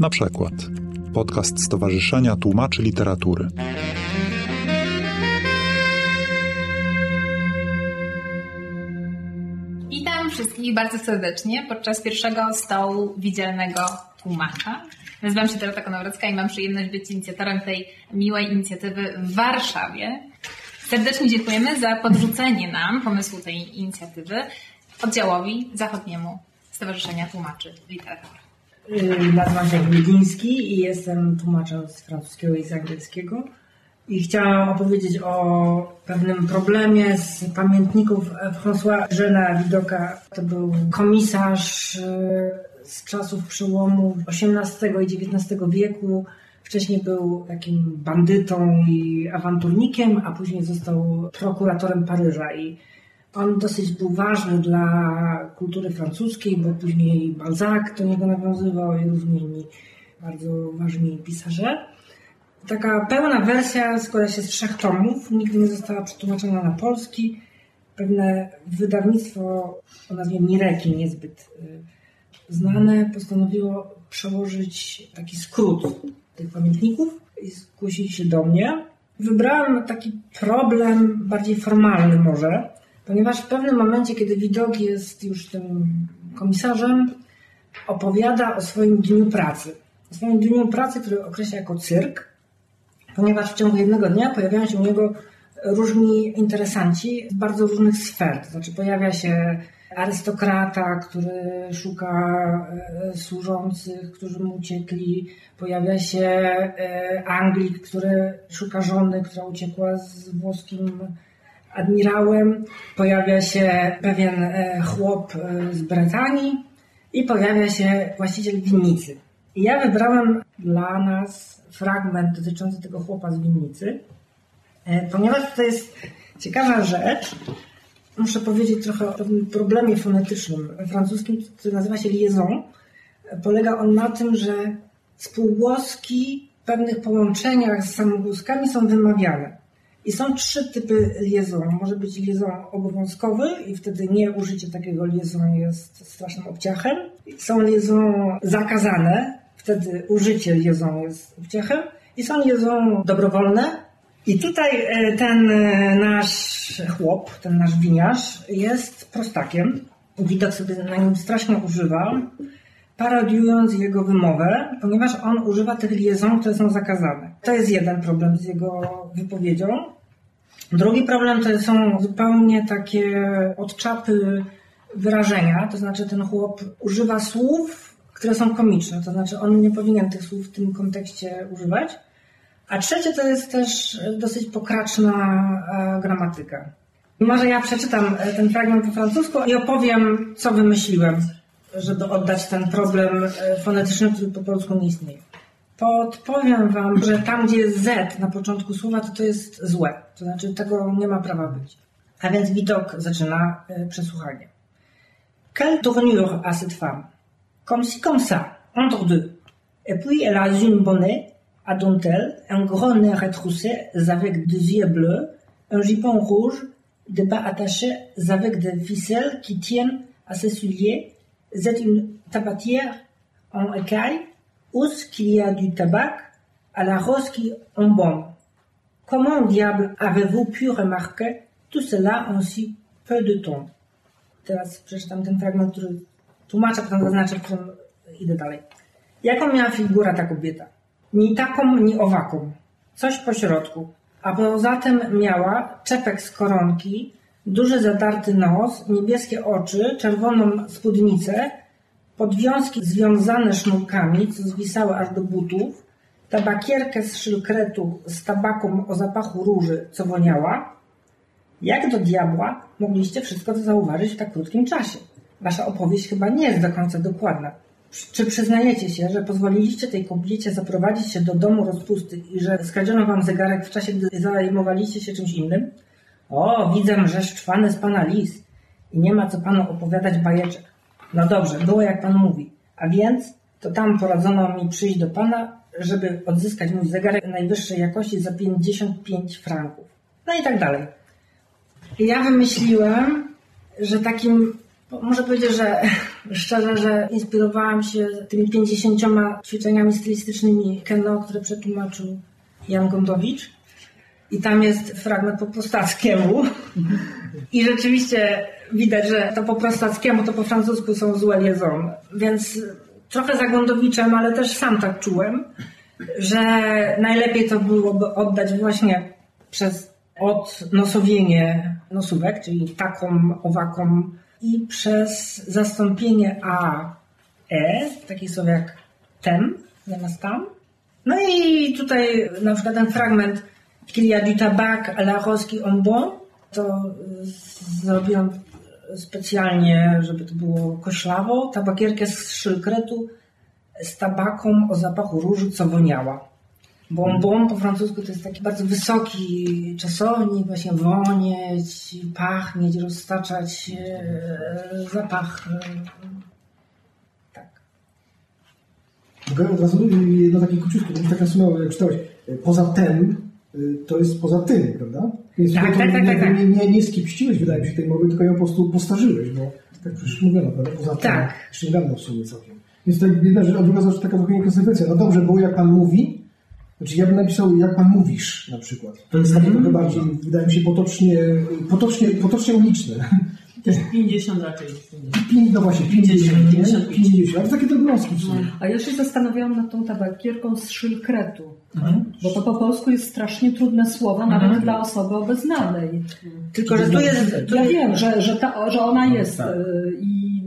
Na przykład podcast Stowarzyszenia Tłumaczy Literatury. Witam wszystkich bardzo serdecznie podczas pierwszego stołu widzialnego tłumacza. Nazywam się Dorota Konowrocka i mam przyjemność być inicjatorem tej miłej inicjatywy w Warszawie. Serdecznie dziękujemy za podrzucenie nam pomysłu tej inicjatywy oddziałowi zachodniemu Stowarzyszenia Tłumaczy Literatury. Y, Nazywam się Gliński i jestem tłumaczem z francuskiego i z angielskiego. I chciałam opowiedzieć o pewnym problemie z pamiętników François Jeana Widoka. To był komisarz y, z czasów przełomu XVIII i XIX wieku. Wcześniej był takim bandytą i awanturnikiem, a później został prokuratorem Paryża. I on dosyć był ważny dla kultury francuskiej, bo później Balzac do niego nawiązywał i różni inni bardzo ważni pisarze. Taka pełna wersja składa się z trzech tomów, nigdy nie została przetłumaczona na polski. Pewne wydawnictwo o nazwie Mireki, niezbyt y, znane, postanowiło przełożyć taki skrót tych pamiętników i zgłosili się do mnie. Wybrałam taki problem bardziej formalny może, ponieważ w pewnym momencie, kiedy Widok jest już tym komisarzem, opowiada o swoim dniu pracy. O swoim dniu pracy, który określa jako cyrk, ponieważ w ciągu jednego dnia pojawiają się u niego różni interesanci z bardzo różnych sfer. To znaczy pojawia się arystokrata, który szuka e, służących, którzy mu uciekli. Pojawia się e, Anglik, który szuka żony, która uciekła z włoskim admirałem. Pojawia się pewien e, chłop z Brytanii i pojawia się właściciel winnicy. I ja wybrałem dla nas fragment dotyczący tego chłopa z winnicy, ponieważ to jest ciekawa rzecz, muszę powiedzieć trochę o pewnym problemie fonetycznym francuskim, który nazywa się liaison. Polega on na tym, że spółgłoski w pewnych połączeniach z samogłoskami są wymawiane. I są trzy typy liaison. Może być liaison obowiązkowy i wtedy nie użycie takiego liaison jest strasznym obciachem. Są liaison zakazane, wtedy użycie liaison jest obciachem. I są liaison dobrowolne, i tutaj e, ten e, nasz chłop, ten nasz winiarz jest prostakiem. Widok sobie na nim strasznie używa, parodiując jego wymowę, ponieważ on używa tych liaison, które są zakazane. To jest jeden problem z jego wypowiedzią. Drugi problem to są zupełnie takie odczapy wyrażenia, to znaczy ten chłop używa słów, które są komiczne, to znaczy on nie powinien tych słów w tym kontekście używać. A trzecie to jest też dosyć pokraczna e, gramatyka. Może ja przeczytam e, ten fragment po francusku i opowiem, co wymyśliłem, żeby oddać ten problem e, fonetyczny, który po polsku nie istnieje. Podpowiem Wam, że tam, gdzie jest Z na początku słowa, to to jest złe. To znaczy, tego nie ma prawa być. A więc widok zaczyna przesłuchanie. Quelle tournure a cette femme? Comme si comme ça, entre deux. Et puis elle a une bonnet à dentelle, un gros nez retroussé avec des yeux bleus, un jupon rouge, des bas attachés avec des ficelles qui tiennent à ses souliers. C'est une tabatière en écaille, où qu'il y a du tabac, à la rose qui embaume. Comment diable avez-vous pu remarquer tout cela en si peu de temps? Teraz przeczytam ten fragment, który tłumaczę, potem zaznaczę, w idę dalej. Jaką miała figura ta kobieta? ni taką, ni owaką. Coś po środku. A poza tym miała czepek z koronki, duży zadarty nos, niebieskie oczy, czerwoną spódnicę, podwiązki związane sznurkami, co zwisały aż do butów, tabakierkę z szylkretu z tabaką o zapachu róży, co woniała. Jak do diabła mogliście wszystko to zauważyć w tak krótkim czasie? Wasza opowieść chyba nie jest do końca dokładna. Czy przyznajecie się, że pozwoliliście tej kobiecie zaprowadzić się do domu rozpusty i że skradziono wam zegarek w czasie, gdy zajmowaliście się czymś innym? O, widzę, że szczwany z pana lis i nie ma co panu opowiadać bajeczek. No dobrze, było jak pan mówi. A więc to tam poradzono mi przyjść do pana, żeby odzyskać mój zegarek najwyższej jakości za 55 franków. No i tak dalej. Ja wymyśliłem, że takim Muszę powiedzieć, że szczerze, że inspirowałam się tymi 50 ćwiczeniami stylistycznymi Keno, które przetłumaczył Jan Gondowicz. I tam jest fragment po prostackiemu. I rzeczywiście widać, że to po prostackiemu, to po francusku są złe liaison. Więc trochę za Gondowiczem, ale też sam tak czułem, że najlepiej to byłoby oddać właśnie przez odnosowienie nosówek, czyli taką, owaką i przez zastąpienie a, e, takie słowa jak tem zamiast tam. No i tutaj na przykład ten fragment Qu'il y a du tabac à la rose qui en bon, to zrobiłam specjalnie, żeby to było koślawo, tabakierkę z szylkretu z tabaką o zapachu róży, co woniała. Bonbon po francusku to jest taki bardzo wysoki czasownik, właśnie wonieć, pachnieć, roztaczać e, zapach. e, Tak. Mogę od razu jedno takie taka suma, jak czytałeś, poza tem, y, to jest poza tym, prawda? Więc Tak, tak, tak, nie, tak, tak. Nie, nie, nie skipściłeś, wydaje mi się, tej mowy, tylko ją po prostu postarzyłeś, bo tak przecież mówiono, prawda? Poza tym. Tak. Jeszcze niedawno w sumie całkiem. Więc to jedna rzecz, a druga rzecz taka trochę niekonsekwencja. No dobrze było, jak pan mówi, znaczy ja bym napisał, jak pan mówisz na przykład. To jest takie Mhm. trochę bardziej, wydaje mi się, potocznie, potocznie, potocznie uliczne. Jest 50 raczej. 50. Pięć- No właśnie, 50, 50, 50, ale takie drobnostki w sumie. A ja się zastanawiałam nad tą tabakierką z szylkretu, Mhm. bo to po polsku jest strasznie trudne słowo, nawet dla osoby obeznanej. Tylko, że tu jest, tu, Ja wiem, że, że, ta, że ona jest tak. y, i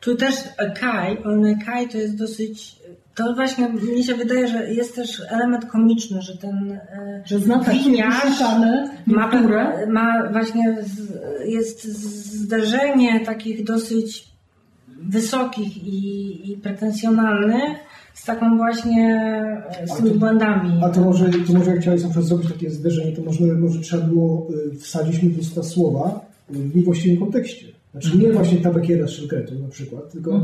tu też Kai, on Kai to jest dosyć, to właśnie mnie się wydaje, że jest też element komiczny, że ten e, że winiarz ma, ma właśnie, z, jest zderzenie takich dosyć wysokich i, i pretensjonalnych z taką właśnie e, z tymi to- błędami. A to może, to może jak chciałeś na przykład zrobić takie zderzenie, to może, może trzeba było y, wsadzić mi w usta słowa w niewłaściwym kontekście. Znaczy nie właśnie tabakiera z szylkretu na przykład, tylko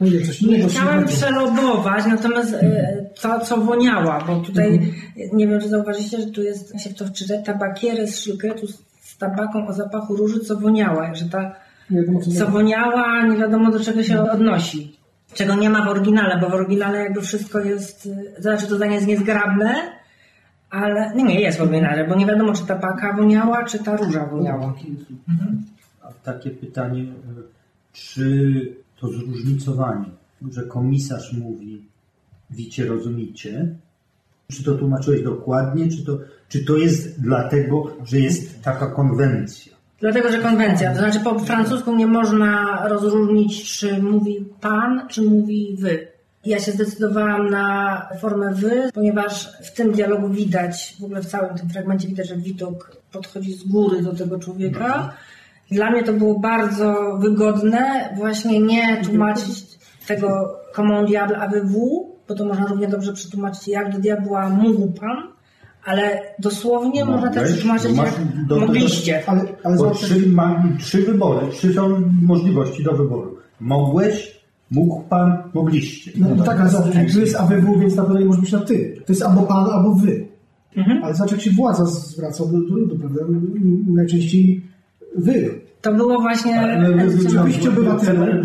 no nie coś innego Chciałem szylkretu. przelobować, natomiast e, to, co woniała, bo tutaj nie wiem, czy zauważyliście, że tu jest, się to wczyta, tabakierę z szylkretu z, z tabaką o zapachu róży, co woniała, że ta Nie wiadomo, co co woniała, nie wiadomo do czego się odnosi. Czego nie ma w oryginale, bo w oryginale jakby wszystko jest, y, to znaczy to zdanie jest niezgrabne, ale nie, nie jest w oryginale, bo nie wiadomo, czy ta paka woniała, czy ta róża woniała. A takie pytanie, e, czy to zróżnicowanie, że komisarz mówi wicie, rozumicie, czy to tłumaczyłeś dokładnie, czy to, czy to jest dlatego, że jest taka konwencja? Dlatego, że konwencja, to znaczy po francusku nie można rozróżnić, czy mówi pan, czy mówi wy. Ja się zdecydowałam na formę wy, ponieważ w tym dialogu widać, w ogóle w całym tym fragmencie widać, że Witok podchodzi z góry do tego człowieka. Dla mnie to było bardzo wygodne właśnie nie tłumaczyć tego comment diable avez-vous, bo to można równie dobrze przetłumaczyć jak do diabła mógł pan, ale dosłownie można też Mogłeś, przetłumaczyć masz jak do- mogliście. Ale, ale Bo trzy, ma, trzy wybory, trzy są możliwości do wyboru. Mogłeś, mógł pan, mogliście. no, no tak, ale zobacz, tu jest AWW, więc na pewno nie może być na ty. To jest albo pan, albo wy. Mhm. Ale zobacz, jak się władza zwraca do, do ludu, prawda? Najczęściej wy. To było właśnie. Ale- ale- Oczywiście obywatele.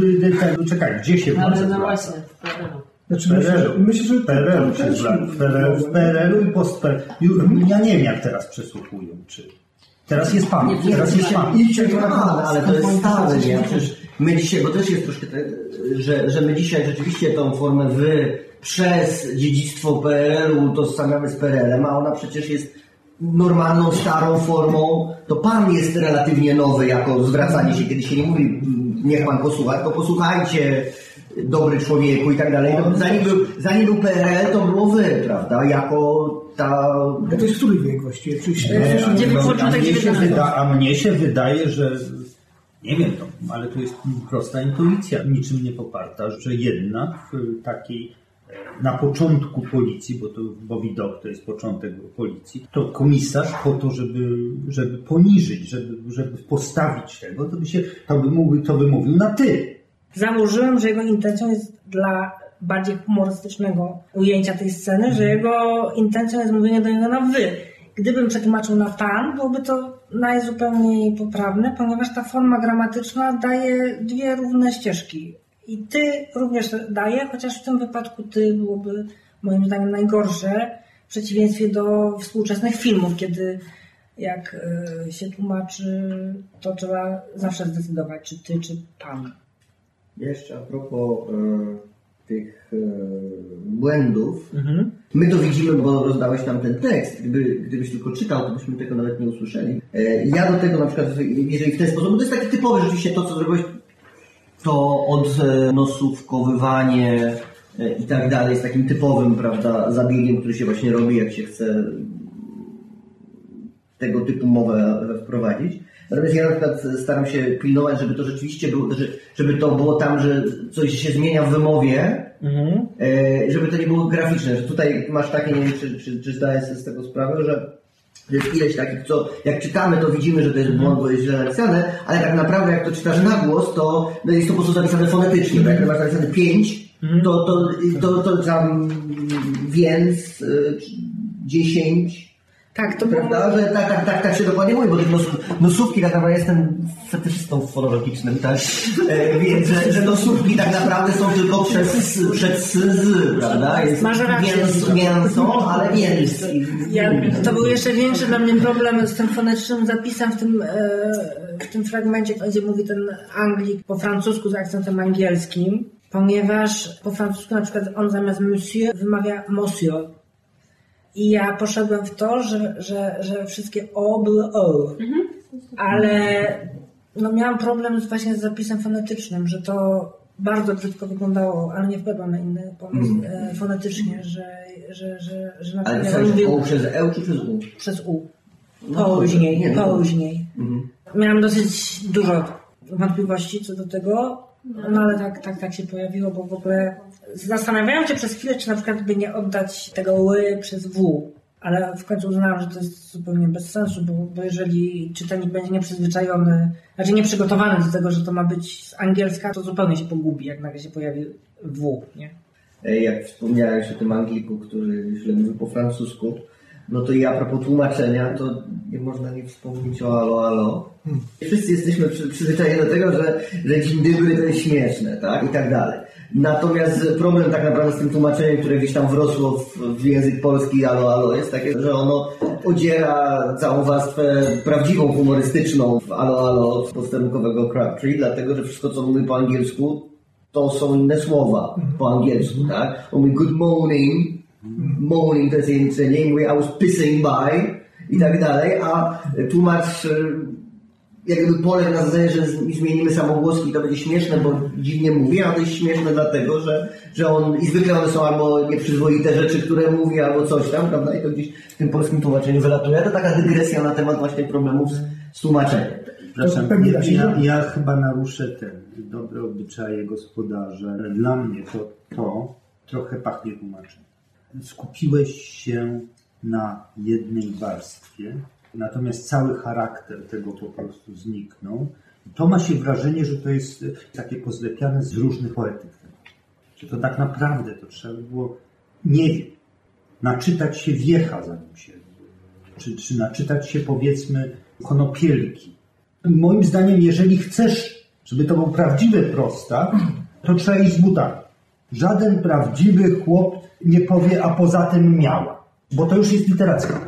Czekaj, gdzie się Ale władza no właśnie, w PRL-u. Znaczy, myślę, że, PRL-u. myślę, że PRL-u się. W PRL-u, w PRL-u i post Ja nie wiem, jak teraz przesłuchują, czy... Teraz jest pan, teraz jest pan. Idźcie No, kanał. ale to jest stałe, nie? Przecież my dzisiaj, bo też jest troszkę tak, że, że my dzisiaj rzeczywiście tą formę wy przez dziedzictwo PRL-u tożsamiamy z PRL-em, a ona przecież jest normalną, starą formą. To pan jest relatywnie nowy jako zwracanie się, kiedy się nie mówi mm, niech pan posłucha, tylko posłuchajcie dobry człowieku i tak dalej. No, zanim, był, zanim był PRL, to było wy, prawda? Jako ta A to jest który wiek właściwie? Oczywiście. E, a, mnie się XIX. wyda, a mnie się wydaje, że nie wiem, no, ale to jest prosta intuicja, niczym nie poparta, że jednak w takiej e, na początku policji, bo to bo widok to jest początek policji, to komisarz po to, żeby, żeby poniżyć, żeby, żeby postawić tego, to by się, to by mówił, to by mówił na ty. Założyłem, że jego intencją jest dla bardziej humorystycznego ujęcia tej sceny, że jego intencją jest mówienie do niego na wy. Gdybym przetłumaczył na pan, byłoby to najzupełniej poprawne, ponieważ ta forma gramatyczna daje dwie równe ścieżki. I ty również daje, chociaż w tym wypadku ty byłoby moim zdaniem najgorsze w przeciwieństwie do współczesnych filmów, kiedy jak e, się tłumaczy, to trzeba zawsze zdecydować, czy ty, czy pan. Jeszcze a propos e, tych e, błędów. My to widzimy, bo rozdałeś tam ten tekst. Gdyby, gdybyś tylko czytał, to byśmy tego nawet nie usłyszeli. E, ja do tego na przykład, jeżeli w ten sposób, bo to jest takie typowe rzeczywiście to, co zrobiłeś, to odnosówkowywanie e, i tak dalej jest takim typowym, prawda, zabiegiem, który się właśnie robi, jak się chce tego typu mowę wprowadzić. Natomiast ja na przykład staram się pilnować, żeby to rzeczywiście było, że- żeby to było tam, że coś się zmienia w wymowie, e, żeby to nie było graficzne, że tutaj masz takie, nie wiem, czy, czy, czy zdajesz sobie z tego sprawę, że jest ileś takich, co jak czytamy, to widzimy, że to jest błąd, bo jest źle napisane, ale tak naprawdę jak to czytasz na głos, to no jest to po prostu zapisane fonetycznie, tak? Jak masz napisane 5, to, to, to, to tam więc, y, 10, Tak, to było... Prawda? Że tak, tak, tak, tak się dokładnie mówi, bo tych nos, nosówki tak naprawdę jestem fetyszystą fonologicznym, tak? E, więc, że, że nosówki tak naprawdę są tylko przez, przez z, prawda? Jest Masz rację. mięso, mięso, ale więc. Ja, to był jeszcze większy dla mnie problem z tym fonetycznym zapisem w tym, e, w tym fragmencie, gdzie mówi ten Anglik po francusku z akcentem angielskim, ponieważ po francusku na przykład on zamiast monsieur wymawia monsieur. I ja poszedłem w to, że, że, że wszystkie o były o. Ale no miałam problem z, właśnie z zapisem fonetycznym, że to bardzo brzydko wyglądało, ale nie wpadłam na inny pomysł e, fonetycznie, że, że, że, że na Ale przykład pisałeś mówił O przez E czy przez U? przez U. No Później, nie, no. później. Mhm. Miałam dosyć dużo wątpliwości co do tego, no ale tak, tak, tak się pojawiło, bo w ogóle zastanawiałam się przez chwilę, czy na przykład by nie oddać tego ły przez W. Ale w końcu uznałam, że to jest zupełnie bez sensu, bo, bo jeżeli czytelnik będzie nieprzyzwyczajony, znaczy nieprzygotowany do tego, że to ma być z angielska, to zupełnie się pogubi, jak nagle się pojawi W, nie? Jak wspomniałeś o tym Angliku, który źle mówił po francusku, no to i a propos tłumaczenia, to nie można nie wspomnieć o alo, alo. Wszyscy jesteśmy przy, przyzwyczajeni do tego, że, że dzień dobry to jest śmieszne, tak? I tak dalej. Natomiast problem tak naprawdę z tym tłumaczeniem, które gdzieś tam wrosło w, w język polski alo, alo, jest takie, że ono odziera całą warstwę prawdziwą, humorystyczną w alo, alo posterunkowego Crabtree, dlatego, że wszystko, co mówi po angielsku, to są inne słowa po angielsku, tak? On mówi good morning, morning to jest jęczenie, mówi I was pissing by i tak dalej, a tłumacz e, jakby poległ na zasadzie, że zmienimy samogłoski i to będzie śmieszne, bo dziwnie mówi, a to jest śmieszne dlatego, że, że on i zwykle one są albo nieprzyzwoite rzeczy, które mówi, albo coś tam, prawda? I to gdzieś w tym polskim tłumaczeniu wylatuje. To taka dygresja na temat właśnie problemów z, z tłumaczeniem. Przepraszam, ja, zrobić. ja chyba naruszę ten dobre obyczaje gospodarza. Dla mnie to, to trochę pachnie tłumaczeniem. Skupiłeś się na jednej warstwie, natomiast cały charakter tego po prostu zniknął. To ma się wrażenie, że to jest y, takie pozlepiane z różnych poetyk. Że to tak naprawdę to trzeba by było, nie wiem, naczytać się wiecha zanim się, czy, czy naczytać się powiedzmy konopielki. Moim zdaniem, jeżeli chcesz, żeby to był prawdziwy prostak, to trzeba iść z butami. Żaden prawdziwy chłop nie powie, a poza tym miała. Bo to już jest literacka.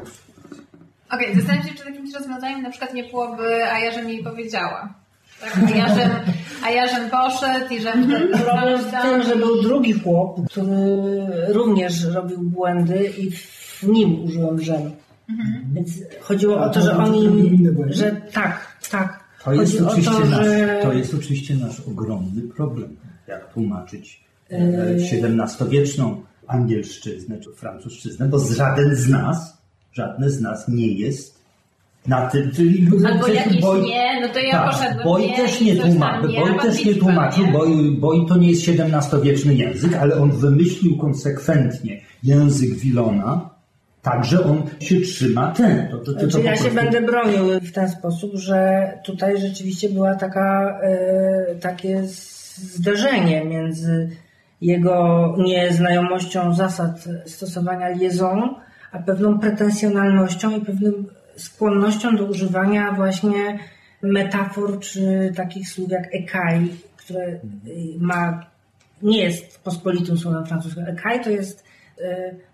Okej, zastanawiam się, czy takimś rozwiązaniem na przykład nie byłoby, a ja żem jej powiedziała. Tak, a ja żem, a ja żem poszedł i żem... Problem w tym, że był drugi chłop, który również robił błędy i w nim użyłem żem. Więc chodziło A o to, że robił oni, że tak, tak. To jest, Chodzi oczywiście to, nasz, że to jest oczywiście nasz ogromny problem, jak tłumaczyć e, XVII-wieczną angielszczyznę czy francuszczyznę, bo żaden z nas, żadne z nas nie jest na tym, czyli Albo przecież jakieś Boy- nie, no to ja tak, poszedłem Boy nie też nie tłumaczył, nie, Boy a też nie tłumaczył? Boy, Boy to nie jest XVII-wieczny język, ale on wymyślił konsekwentnie język Wilona, także on się trzyma ten. To, to, to, to Znaczy ja się prostu- będę bronił w ten sposób, że tutaj rzeczywiście była taka, e, takie zderzenie między jego nieznajomością zasad stosowania liaison, a pewną pretensjonalnością i pewnym skłonnością do używania właśnie metafor czy takich słów jak ekai, które y, ma, nie jest pospolitym słowem francuskim. Ekai to jest, y,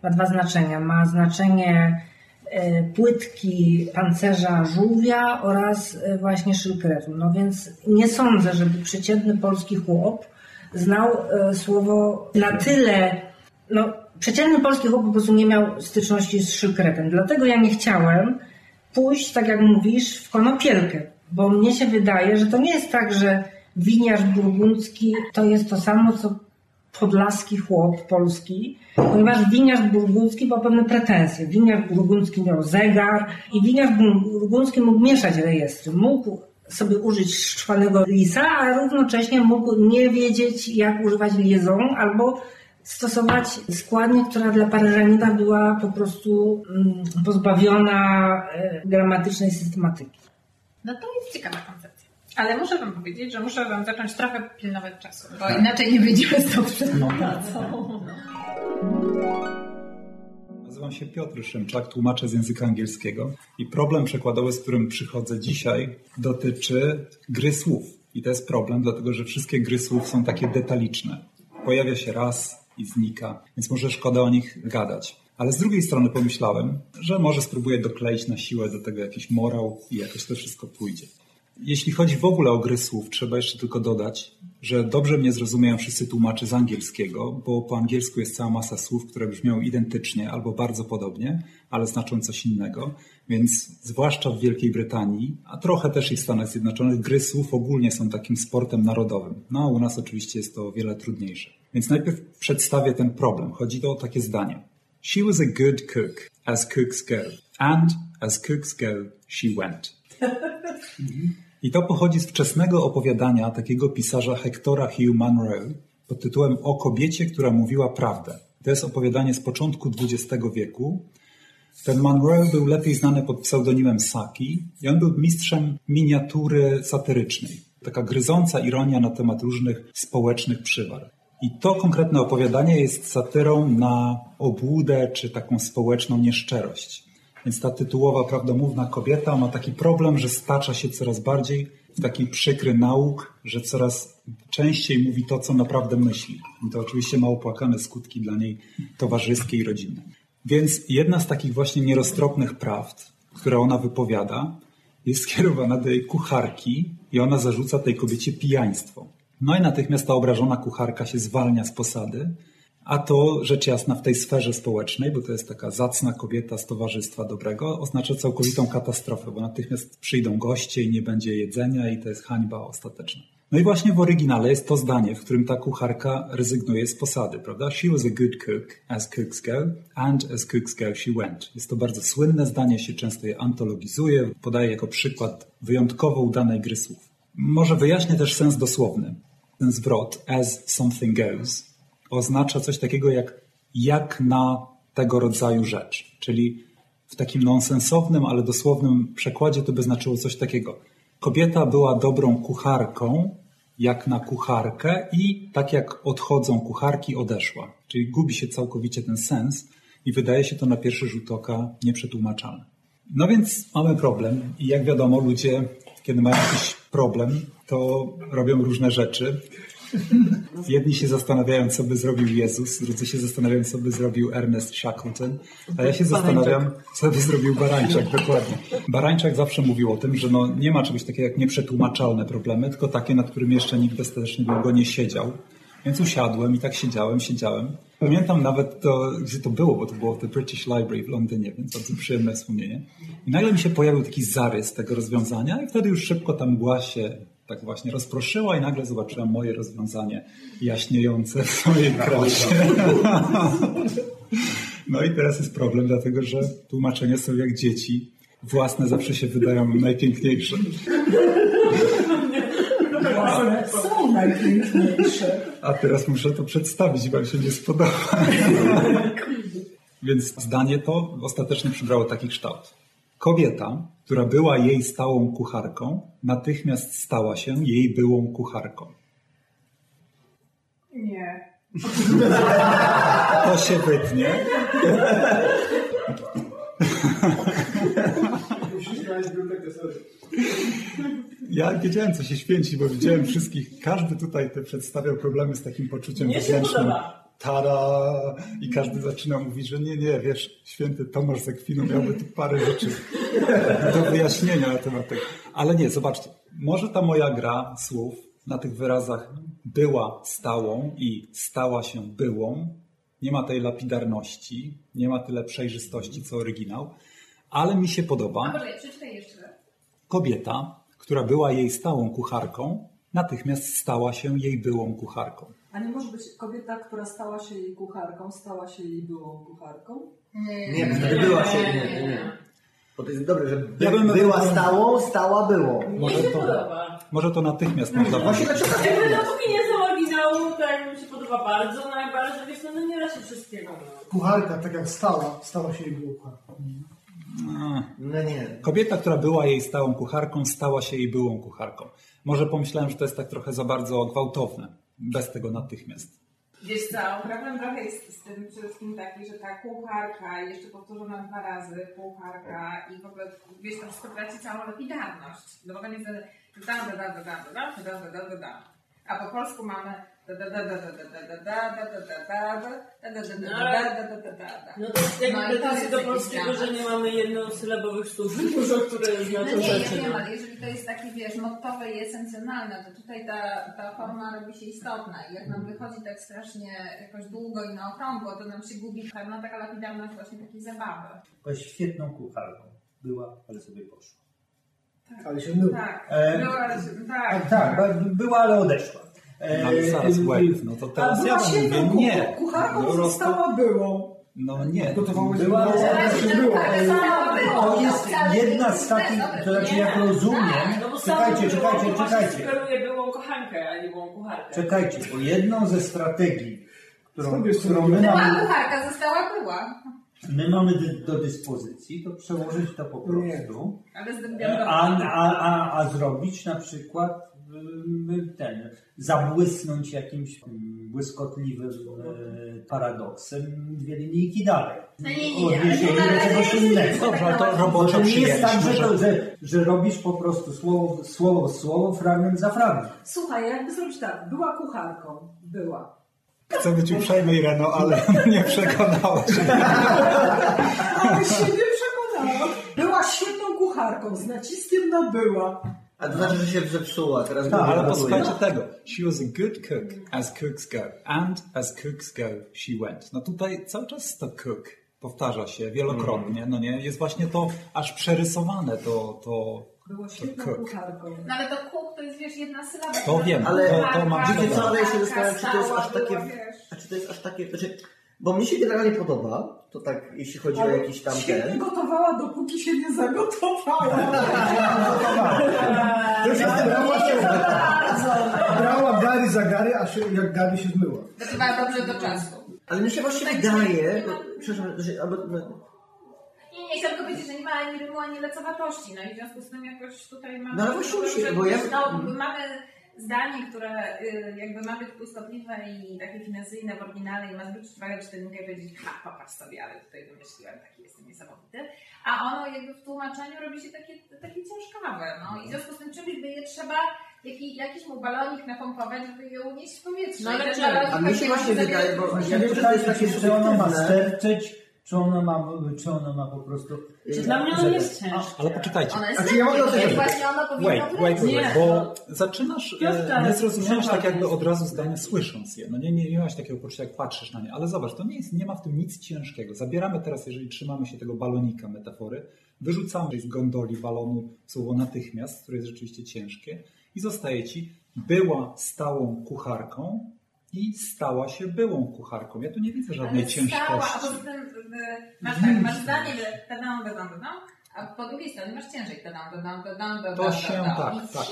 ma dwa znaczenia. Ma znaczenie y, płytki pancerza żółwia oraz właśnie szylkretu. No więc nie sądzę, żeby przeciętny polski chłop znał y, słowo na tyle, no przeciętny polski chłop po prostu nie miał styczności z szylkretem. Dlatego ja nie chciałem pójść, tak jak mówisz, w konopielkę. Bo mnie się wydaje, że to nie jest tak, że winiarz burgundzki to jest to samo, co podlaski chłop polski, ponieważ winiarz burgundzki ma pewne pretensje. Winiarz burgundzki miał zegar i winiarz burgundzki mógł mieszać rejestry. Mógł sobie użyć szczwanego lisa, a równocześnie mógł nie wiedzieć, jak używać liaison albo stosować składnię, która dla paryżanina była po prostu mm, pozbawiona e, gramatycznej systematyki. No to jest ciekawa koncepcja. Ale muszę wam powiedzieć, że muszę wam zacząć trochę pilnować czasu, bo inaczej nie wyjdziemy stąd przed pracą. Nazywam się Piotr Szymczak, tłumaczę z języka angielskiego i problem przekładowy, z którym przychodzę dzisiaj, dotyczy gry słów. I to jest problem, dlatego że wszystkie gry słów są takie detaliczne. Pojawia się raz i znika, więc może szkoda o nich gadać. Ale z drugiej strony pomyślałem, że może spróbuję dokleić na siłę do tego jakiś morał i jakoś to wszystko pójdzie. Jeśli chodzi w ogóle o gry słów, trzeba jeszcze tylko dodać, że dobrze mnie zrozumieją wszyscy tłumacze z angielskiego, bo po angielsku jest cała masa słów, które brzmią identycznie albo bardzo podobnie, ale znaczą coś innego. Więc zwłaszcza w Wielkiej Brytanii, a trochę też i w Stanach Zjednoczonych, gry słów ogólnie są takim sportem narodowym. No a u nas oczywiście jest to o wiele trudniejsze. Więc najpierw przedstawię ten problem. Chodzi o takie zdanie. She was a good cook, as cooks go, and as cooks go, she went. I to pochodzi z wczesnego opowiadania takiego pisarza Hectora Hugh Munro pod tytułem O kobiecie, która mówiła prawdę. To jest opowiadanie z początku XX wieku. Ten Munro był lepiej znany pod pseudonimem Saki i on był mistrzem miniatury satyrycznej. Taka gryząca ironia na temat różnych społecznych przywar. I to konkretne opowiadanie jest satyrą na obłudę czy taką społeczną nieszczerość. Więc ta tytułowa, prawdomówna kobieta ma taki problem, że stacza się coraz bardziej w taki przykry nauk, że coraz częściej mówi to, co naprawdę myśli. I to oczywiście ma opłakane skutki dla niej towarzyskie i rodzinne. Więc jedna z takich właśnie nieroztropnych prawd, które ona wypowiada, jest skierowana do jej kucharki i ona zarzuca tej kobiecie pijaństwo. No i natychmiast ta obrażona kucharka się zwalnia z posady, a to rzecz jasna w tej sferze społecznej, bo to jest taka zacna kobieta z towarzystwa dobrego, oznacza całkowitą katastrofę, bo natychmiast przyjdą goście i nie będzie jedzenia i to jest hańba ostateczna. No i właśnie w oryginale jest to zdanie, w którym ta kucharka rezygnuje z posady, prawda? She was a good cook, as cooks go, and as cooks go she went. Jest to bardzo słynne zdanie, się często je antologizuje, podaje jako przykład wyjątkowo udanej gry słów. Może wyjaśnię też sens dosłowny. Ten zwrot as something goes oznacza coś takiego jak jak na tego rodzaju rzecz. Czyli w takim nonsensownym, ale dosłownym przekładzie to by znaczyło coś takiego. Kobieta była dobrą kucharką, jak na kucharkę i tak jak odchodzą kucharki, odeszła. Czyli gubi się całkowicie ten sens i wydaje się to na pierwszy rzut oka nieprzetłumaczalne. No więc mamy problem i jak wiadomo ludzie, kiedy mają jakiś problem, to robią różne rzeczy. Jedni się zastanawiają, co by zrobił Jezus, drudzy się zastanawiają, co by zrobił Ernest Shackleton, a ja się zastanawiam, co by zrobił Barańczak, dokładnie. Barańczak zawsze mówił o tym, że no, nie ma czegoś takiego jak nieprzetłumaczalne problemy, tylko takie, nad którymi jeszcze nikt dostatecznie długo nie siedział. Więc usiadłem i tak siedziałem, siedziałem. Pamiętam nawet to, gdzie to było, bo to było w The British Library w Londynie, więc bardzo przyjemne wspomnienie. I nagle mi się pojawił taki zarys tego rozwiązania i wtedy już szybko ta mgła się tak właśnie rozproszyła i nagle zobaczyłem moje rozwiązanie jaśniejące w swojej krasie. No i teraz jest problem, dlatego że tłumaczenia są jak dzieci. Własne zawsze się wydają najpiękniejsze. Są najpiękniejsze. A teraz muszę to przedstawić, bo się nie spodoba. Więc zdanie to ostatecznie przybrało taki kształt. Kobieta, która była jej stałą kucharką, natychmiast stała się jej byłą kucharką. Nie. To się wytnie. Ja wiedziałem, co się święci, bo widziałem wszystkich. Każdy tutaj te przedstawiał problemy z takim poczuciem Mnie się wewnętrznym. podoba. Tada! I każdy zaczyna mówić, że nie, nie, wiesz, święty Tomasz z Akwinu miałby tu parę rzeczy do wyjaśnienia na temat tego. Ale nie, zobaczcie, może ta moja gra słów na tych wyrazach była stałą i stała się byłą. Nie ma tej lapidarności, nie ma tyle przejrzystości co oryginał, ale mi się podoba może przeczytaj jeszcze raz. kobieta, która była jej stałą kucharką, natychmiast stała się jej byłą kucharką. A nie może być kobieta, która stała się jej kucharką, stała się jej byłą kucharką? Nie, wtedy była się, nie, nie, nie. Bo to jest dobre, że by, Ja bym- była stałą, stała było. Może to-. Może to natychmiast można Właśnie powiedzieć. dlaczego Jakby dopóki nie są oryginału, to jakby mi się podoba bardzo, no jak bardzo wiesz, no nie da się wszystkiego. No. Kucharka, tak jak stała, stała się jej było kucharką. A. No nie. Kobieta, która była jej stałą kucharką, stała się jej byłą kucharką. Może pomyślałem, że to jest tak trochę za bardzo gwałtowne. Bez tego natychmiast. Wiesz co, problem trochę jest z tym wszystkim taki, że ta kucharka, jeszcze powtórzona dwa razy, kucharka i w ogóle, wiesz, to wszystko traci całą lapidarność. No bo tam jest da, da, da, da, da, da, da, da, da, da, da. A po polsku mamy no, no, no to jest jakby pretensje do polskiego, że nie mamy jednosylabowych słów dużo, które no znaczą no nie, ja wiem, ale jeżeli to jest takie, wiesz, mottowe i esencjonalne, to tutaj ta, ta forma robi się istotna i jak nam wychodzi tak strasznie jakoś długo i na okrągło, to nam się gubi pewna taka lapidarność właśnie takiej zabawy. Była świetną kucharką. Była, ale sobie poszła. Tak, ale się myła. Tak, e, była, ale się, tak, tak, tak, była, ale odeszła. E, Ale zaraz, wait, no to teraz ja była wam mówię ku- nie. kucharką, Po prostu- została byłą. No nie. Gotowała się Była- było, ale się było. Tak, samo To jest jedna z takich, to znaczy jak rozumiem, No bo samo czekajcie, było, czekajcie, czekajcie, byłą kochankę, a nie byłą kucharkę. czekajcie, bo jedną ze strategii, którą, którą my Była mamy, kucharka, została była. my mamy do dyspozycji, to przełożyć to po Nie. prostu, a, a, a, a zrobić na przykład ten, zabłysnąć jakimś błyskotliwym e, paradoksem dwie linijki dalej. No nie, nie, nie, ale Odniesienie to do czegoś innego. To nie jest tak, że, to, że... że, robisz po prostu słowo, słowo słowo, fragment za fragment. Słuchaj, jakby zrobić tak, była kucharką, była. Chcę być uprzejmy, Ireno, ale nie przekonałaś. Ale się nie przekonała. Była świetną kucharką, z naciskiem na była. A to znaczy, że się zepsuła. Teraz Tak, ale posłuchajcie tego. She was a good cook, as cooks go. And as cooks go, she went. No tutaj cały czas to cook powtarza się wielokrotnie, no nie? Jest właśnie to aż przerysowane, to, to, Była to świetną cook. kucharką. No ale to kuk to jest, wiesz, jedna sylaba. To wiem, Ale to, to mam wiecie co, ale ja się zastanawiam, czy to jest aż takie... czy to jest aż takie... Znaczy, bo mnie się generalnie podoba, to tak, jeśli chodzi o Ale jakiś tam świetnie ten... gotowała, dopóki się nie zagotowała. To się brała, się, brała Gary za Gary, a się, jak Gary się zmyła. Gotowała dobrze do czasu. Ale mi się właśnie Tak, wydaje... nie ma- Przepraszam, że... Albo, no, Nie, nie, chciałam tylko powiedzieć, że nie ma ani rymu, ani lecowatości, no i w związku z tym jakoś tutaj mamy... No ale właśnie się- bo ja- No, mamy zdanie, które y, jakby ma być błyskotliwe i takie finezyjne w oryginale i ma zwrócić uwagę czytelnika i powiedzieć, ha, popatrz sobie, ale tutaj wymyśliłem, taki jestem niesamowity. A ono jakby w tłumaczeniu robi się takie, takie ciężkawe, no. I w związku z tym czymś by je trzeba jaki, jakiś mu balonik napompować, żeby je unieść w powietrze. No ale czy- A mi się właśnie wydaje, bo ja wiem, że to jest takie czy ona ma sterczeć, czy ona ma, czy ona ma po prostu... Czy dla mnie on jest ciężki. Ale poczekajcie. Ona jest Znaczy, ja mogę o lekkie, tym właśnie ono powinno Wait, wait, wait, Nie, bo zaczynasz, Piotrka, e, nie zrozumiałeś tak jakby od razu zdania słysząc je. No nie, nie, nie masz takiego poczucia, jak patrzysz na nie. Ale zobacz, to nie, jest, nie ma w tym nic ciężkiego. Zabieramy teraz, jeżeli trzymamy się tego balonika metafory, wyrzucamy z gondoli balonu słowo natychmiast, które jest rzeczywiście ciężkie i zostaje ci była stałą kucharką i stała się byłą kucharką. Ja tu nie widzę żadnej Ale stała, a ciężkości. poza tym masz tak, masz zdanie, że tadam, tadam, tadam, a po drugiej stronie masz ciężej tadam, tadam, tadam, tadam, To się tadam. tak, I tak, tak.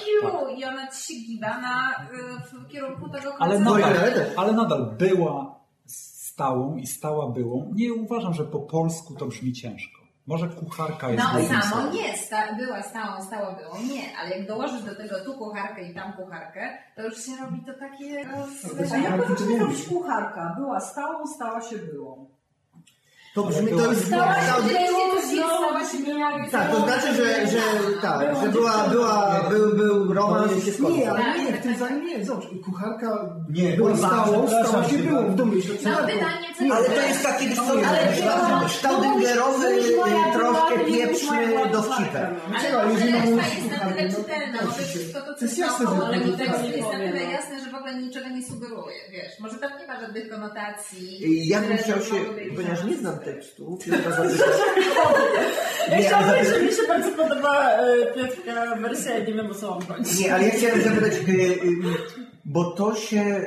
I ona ci się giba na, y, w kierunku tego końca. Nadal, ale też. ale nadal była stałą i stała byłą. Nie uważam, że po polsku to brzmi ciężko. Może kucharka jest No samo nie, sta, była stałą, stała byłą, nie, ale jak dołożysz do tego tu kucharkę i tam kucharkę, to już się robi to takie A jak to zrobić kucharka? Była stałą, stała się byłą. To brzmi, to się Tak, to znaczy, że, że tak, że była, była, był, był romans i się skończył. Nie, ale Tak, nie, w tak, tym tak. zdaniu nie, zobacz, kucharka Nie, była się byłą w pytanie, co Ale to jest taki, wiesz co, moja troszkę pieprzny Czekaj, może jeżeli mam jest na tyle no, czytelna, to może się- wszystko to, to co jest jasne, naokoło, że ale to do tekstu tak. jest na tyle jasne, że w ogóle niczego nie sugeruje, wiesz. Może tam nie ma żadnych konotacji. Ja bym chciał się, ponieważ nie znam. Tekstu. Ja chciałam powiedzieć, że mi się bardzo podoba e, Piotrka wersja, ja nie wiem o co mam chodzić. Nie, ale ja chciałem zapytać, y, y, bo to się,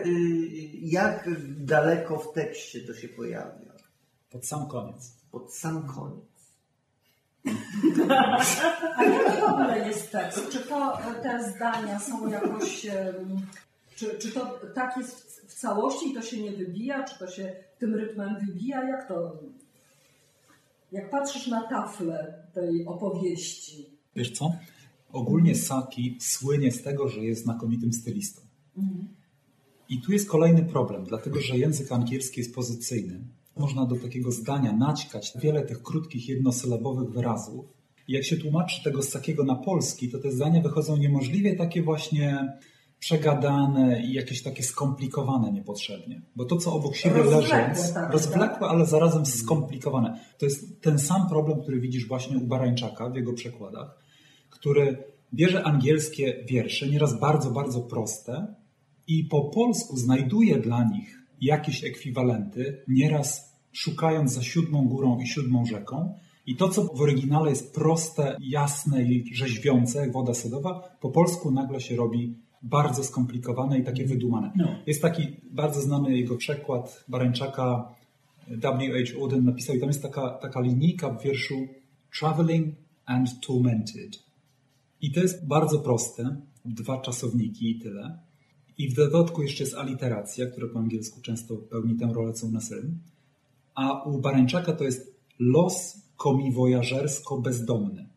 jak daleko w tekście to się pojawia? Pod sam koniec. Pod sam koniec. A jaki w ogóle jest tekst? Czy to te zdania są jakoś. Czy, czy to tak jest w, w całości i to się nie wybija? Czy to się tym rytmem wybija? Jak to. Jak patrzysz na taflę tej opowieści, Wiesz co? Ogólnie Saki słynie z tego, że jest znakomitym stylistą. I tu jest kolejny problem, dlatego że język angielski jest pozycyjny. Można do takiego zdania naćkać wiele tych krótkich, jednosylabowych wyrazów. I jak się tłumaczy tego z Sakiego na polski, to te zdania wychodzą niemożliwie takie właśnie przegadane i jakieś takie skomplikowane niepotrzebnie. Bo to, co obok siebie leży, tak, rozwlekłe, ale zarazem skomplikowane. To jest ten sam problem, który widzisz właśnie u Barańczaka w jego przekładach, który bierze angielskie wiersze, nieraz bardzo, bardzo proste, i po polsku znajduje dla nich jakieś ekwiwalenty, nieraz szukając za siódmą górą i siódmą rzeką. I to, co w oryginale jest proste, jasne i rzeźwiące, jak woda sodowa, po polsku nagle się robi bardzo skomplikowane i takie wydumane. No. Jest taki bardzo znany jego przekład Barańczaka, W.H. Auden napisał i tam jest taka, taka linijka w wierszu Traveling and Tormented. I to jest bardzo proste, dwa czasowniki i tyle. I w dodatku jeszcze jest aliteracja, która po angielsku często pełni tę rolę co u nas rym. A u Barańczaka to jest los komiwojażersko-bezdomny.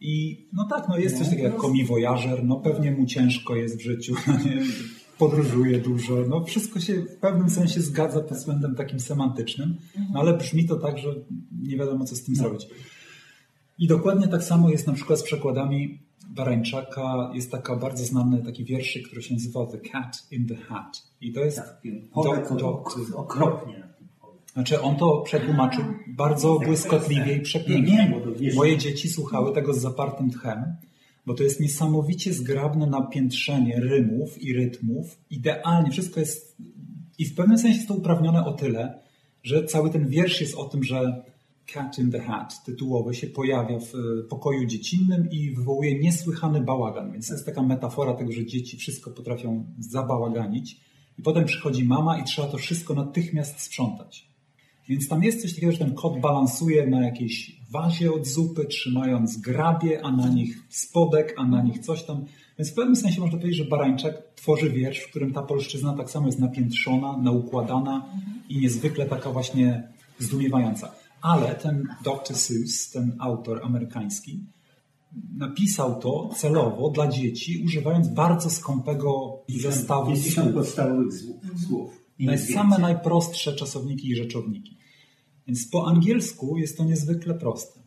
I no tak, no jest coś takiego jak komiwojażer, no pewnie mu ciężko jest w życiu, no nie, podróżuje dużo, no wszystko się w pewnym sensie zgadza pod względem takim semantycznym, no ale brzmi to tak, że nie wiadomo co z tym zrobić. I dokładnie tak samo jest na przykład z przekładami Barańczaka. Jest taka bardzo znany taki wierszyk, który się nazywa The Cat in the Hat. I to jest... Polek do- do- ok- okropnie. Znaczy on to przetłumaczył bardzo błyskotliwie i przepięknie. Nie, bo to wiesz- Moje dzieci słuchały tego z zapartym tchem, bo to jest niesamowicie zgrabne napiętrzenie rymów i rytmów. Idealnie, wszystko jest... I w pewnym sensie jest to uprawnione o tyle, że cały ten wiersz jest o tym, że Cat in the Hat tytułowy się pojawia w e, pokoju dziecinnym i wywołuje niesłychany bałagan. Więc to jest taka metafora tego, że dzieci wszystko potrafią zabałaganić. I potem przychodzi mama i trzeba to wszystko natychmiast sprzątać. Więc tam jest coś takiego, że ten kot balansuje na jakiejś wazie od zupy, trzymając grabie, a na nich spodek, a na nich coś tam. Więc w pewnym sensie można powiedzieć, że Barańczak tworzy wiersz, w którym ta polszczyzna tak samo jest napiętrzona, naukładana i niezwykle taka właśnie zdumiewająca. Ale ten Dr. Seuss, ten autor amerykański, napisał to celowo dla dzieci, używając bardzo skąpego zestawu 50 słów. podstawowych słów. Naj- same najprostsze czasowniki i rzeczowniki. Więc po angielsku jest to niezwykle proste.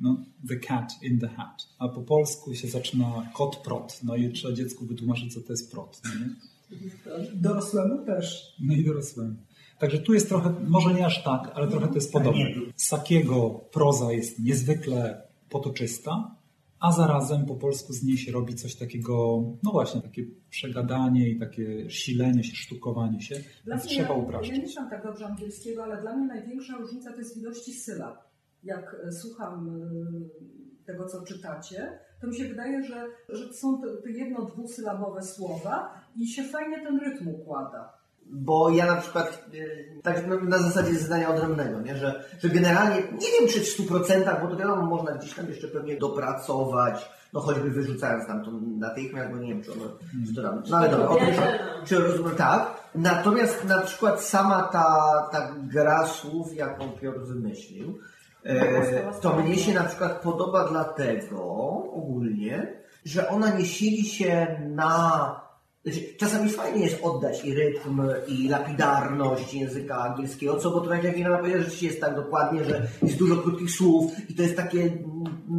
No, the cat in the hat. A po polsku się zaczyna kot prot. No i trzeba dziecku wytłumaczyć, co to jest prot. No, nie? dorosłemu też. no i dorosłym. Także tu jest trochę, może nie aż tak, ale trochę to jest podobne. Sakiego proza jest niezwykle potoczysta, a zarazem po polsku z niej się robi coś takiego, no właśnie, takie przegadanie i takie silenie się, sztukowanie się. Dla mnie, trzeba ja upraszczać. nie znam tak dobrze angielskiego, ale dla mnie największa różnica to jest ilości sylab. Jak e, słucham e, tego, co czytacie, to mi się wydaje, że, że to są te, te jedno, dwusylabowe słowa i się fajnie ten rytm układa. Bo ja na przykład, y, tak na- zasadzie zdania odrębnego, nie? Że, że generalnie, nie wiem czy w 100%, bo to wiadomo, można gdzieś tam jeszcze pewnie dopracować, no choćby wyrzucając tam to natychmiast, bo nie wiem czy ono, czy to tam, no ale dobra, okej, czy rozumiem, tak. Natomiast na przykład sama ta, ta gra słów, jaką Piotr wymyślił, e, to mnie się na przykład podoba dlatego ogólnie, że ona nie sili się na czasami fajnie jest oddać i rytm, i lapidarność języka angielskiego, co, bo to tak jak Ina powiedziała, rzeczywiście jest tak dokładnie, że jest dużo krótkich słów i to jest takie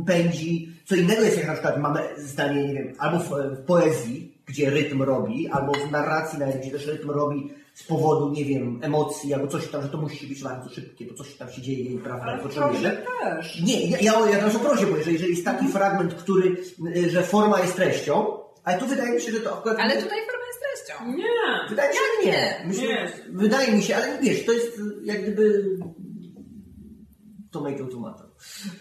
pędzi. Co innego jest, jak na przykład mamy zdanie, nie wiem, albo w, w poezji, gdzie rytm robi, albo w narracji nawet, gdzie też rytm robi z powodu, nie wiem, emocji, albo coś tam, że to musi być bardzo szybkie, bo coś tam się dzieje i prawda, Ale potrzebujemy. też. Nie, ja, ja, ja teraz o prosie mówię, że jeżeli jest taki fragment, który, y, że forma jest treścią, ale tu wydaje mi się, że to akurat... Ale tutaj forma jest treścią. Nie. Wydaje mi się, że nie. Myślę, Nie. Wydaje mi się, ale wiesz, to jest y, jak gdyby tomato tomato.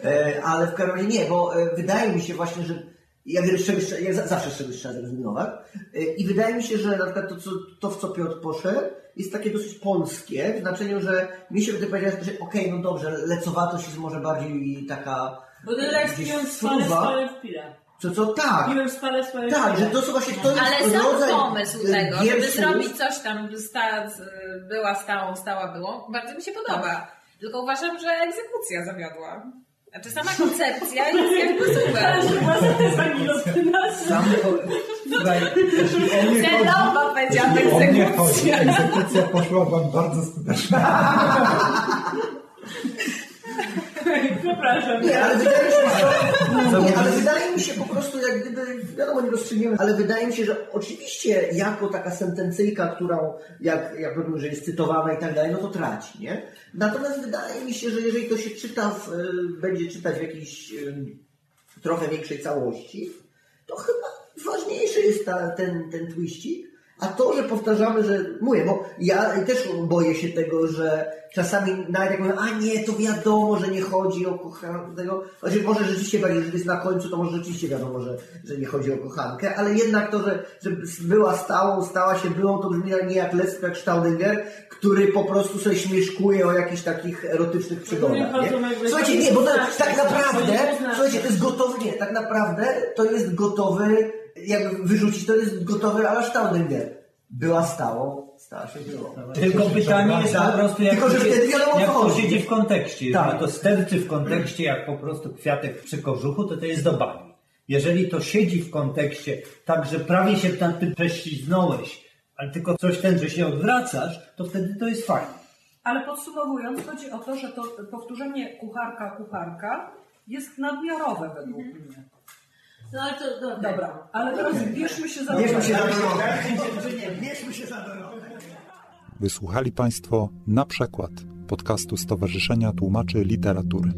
E, ale w razie nie, bo e, wydaje mi się właśnie, że ja, wiem, z czegoś, ja za- zawsze z czegoś trzeba zrezygnować e, i wydaje mi się, że na przykład to, co, to w co Piotr poszedł, jest takie dosyć polskie, w znaczeniu, że mi się wydaje, powiedzieć, że okej, no dobrze, lecowatość jest może bardziej taka Bo ty tak w pile. Co, co? Tak, tak, że to są właśnie, to jest Ale sam pomysł e, tego, żeby zrobić coś tam, by sta, z- była stałą, stała było, bardzo mi się podoba. Tylko uważam, że egzekucja zawiodła. Znaczy sama koncepcja jest jakby super. Sam po... Słuchaj, Jeśli o mnie chodzi, Celowo powiedziałam jeśli o mnie chodzi, egzekucja. egzekucja poszła wam bardzo skutecznie. Przepraszam. Nie, ale wydaje mi się, że, nie, ale wydaje mi się po prostu, jak gdyby, wiadomo, nie rozstrzygniemy, ale wydaje mi się, że oczywiście jako taka sentencyjka, którą, jak, jak mówimy, że jest cytowana i tak dalej, no to traci, nie? Natomiast wydaje mi się, że jeżeli to się czyta, w, y, będzie czytać w jakiejś y, trochę większej całości, to chyba ważniejszy jest ta, ten, ten twiścik, a to, że powtarzamy, że mówię, bo ja też boję się tego, że czasami nawet jak mówię, a nie, to wiadomo, że nie chodzi o kochankę, tego, znaczy może rzeczywiście, jak już jest na końcu, to może rzeczywiście wiadomo, że, że nie chodzi o kochankę, ale jednak to, że, że była stałą, stała się byłą, to brzmi nie jak Leszek jak Staudinger, który po prostu sobie śmieszkuje o jakichś takich erotycznych przygodach, nie Słuchajcie, nie, bo to, Znaczy, tak to naprawdę, znaczy. słuchajcie, to jest gotowy, nie, tak naprawdę to jest gotowy, jakby wyrzucić, to jest gotowy ala Staudinger. Była stałą, stała się byłą. Tylko pytanie jest po prostu, jak, Tylko, że to, wtedy wiadomo, jak to siedzi w kontekście. Jeżeli Tak. to sterczy w kontekście, jak po prostu kwiatek przy kożuchu, to to jest do bani. Jeżeli to siedzi w kontekście tak, że prawie się tam tym prześliznąłeś, ale tylko coś ten, że się odwracasz, to wtedy to jest fajne. Ale podsumowując, chodzi o to, że to powtórzenie kucharka, kucharka jest nadmiarowe według mnie. No ale to, no, Dobra, ale teraz bierzmy się za Bierzmy się za robotę. dorobek. Bierzmy się za dorobek. Wysłuchali Państwo na przykład podcastu Stowarzyszenia Tłumaczy Literatury.